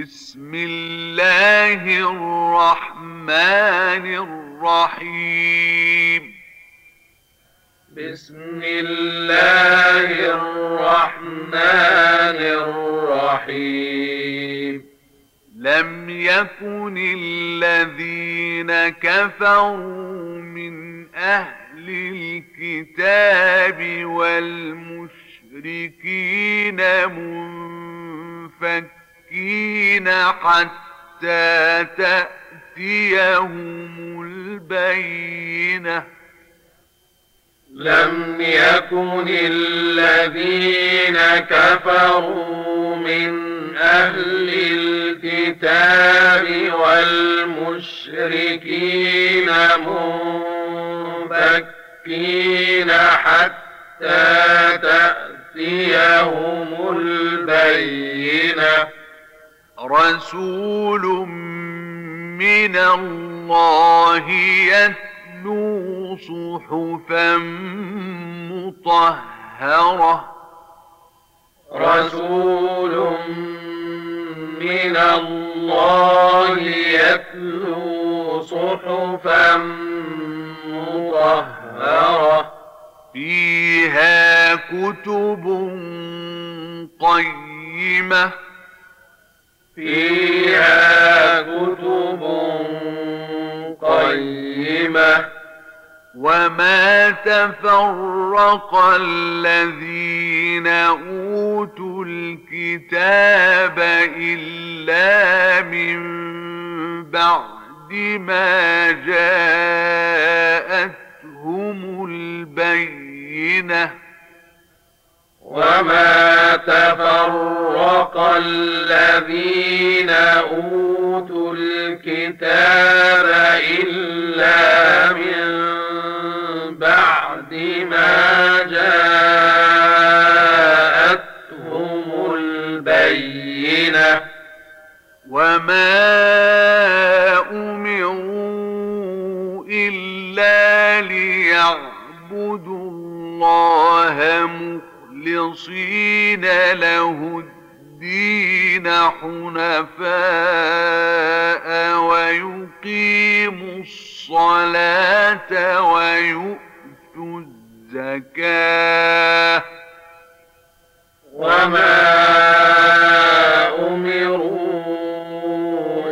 بسم الله الرحمن الرحيم. بسم الله الرحمن الرحيم. لم يكن الذين كفروا من أهل الكتاب والمشركين منفكين حتى تأتيهم البينة. لم يكن الذين كفروا من أهل الكتاب والمشركين منفكين حتى تأتيهم البينة. رسول من الله يتلو صحفا مطهرة. رسول من الله يتلو صحفا مطهرة. فيها كتب قيمة فيها كتب قيمة. وما تفرق الذين أوتوا الكتاب إلا من بعد ما جاءتهم البينة. وما تفرق الذين أوتوا الكتاب إلا من بعد ما جاءتهم البينة. وما أمروا إلا ليعبدوا الله مخلصين له الدين حنفاء ويقيموا الصلاة ويؤتوا الزكاة. وما أمروا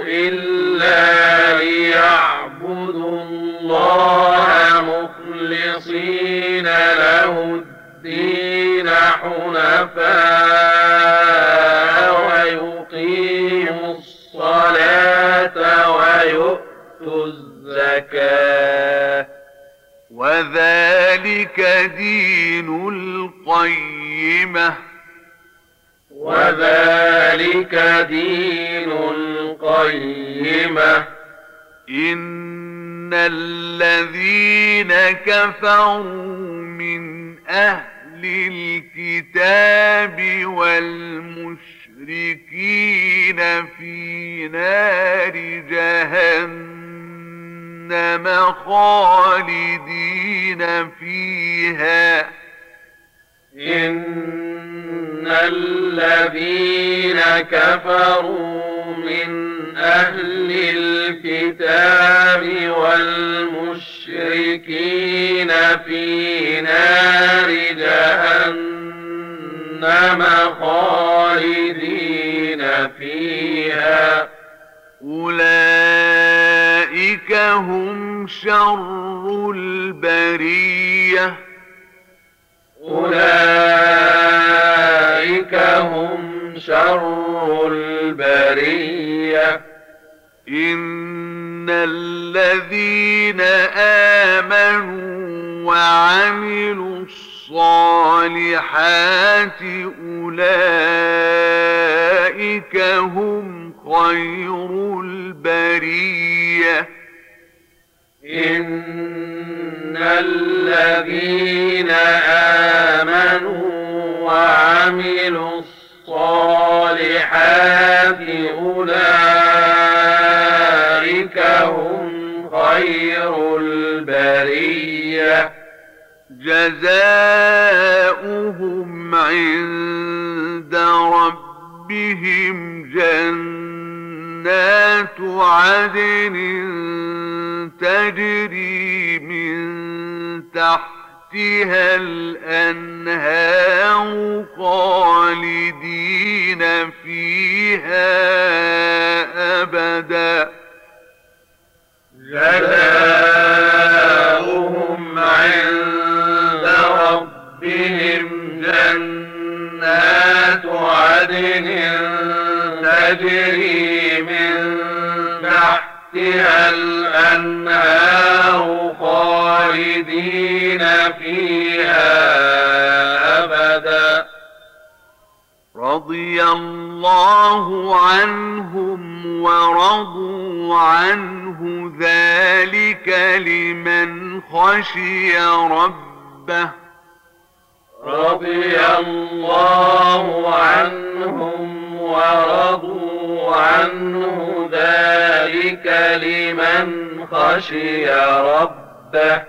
إلا ليعبدوا الله مخلصين له الدين حنفاء ويقيموا الصلاة ويؤتوا الزكاة. وذلك دين القيمة. وذلك دين القيمة. إن الذين كفروا من أهل الكتاب والمشركين في نار جهنم خالدين فيها. إن الذين كفروا من أهل الكتاب والمشركين في نار جهنم خالدين فيها. أولئك هم شر البريه. أولئك هم شر البرية. إن الذين آمنوا وعملوا الصالحات أولئك هم خير البرية. إن الذين آمنوا وعملوا الصالحات أولئك خير البرية. جزاؤهم عند ربهم جنات عدن تجري من تحتها الأنهار خالدين فيها أبدا. جزاؤهم عند ربهم جنات عدن تجري من تحتها الأنهار خالدين فيها أبدا. رضي الله عنهم ورضوا عنه ذلك لمن خشي ربه رضي الله عنهم ورضوا عنه ذلك لمن خشي ربه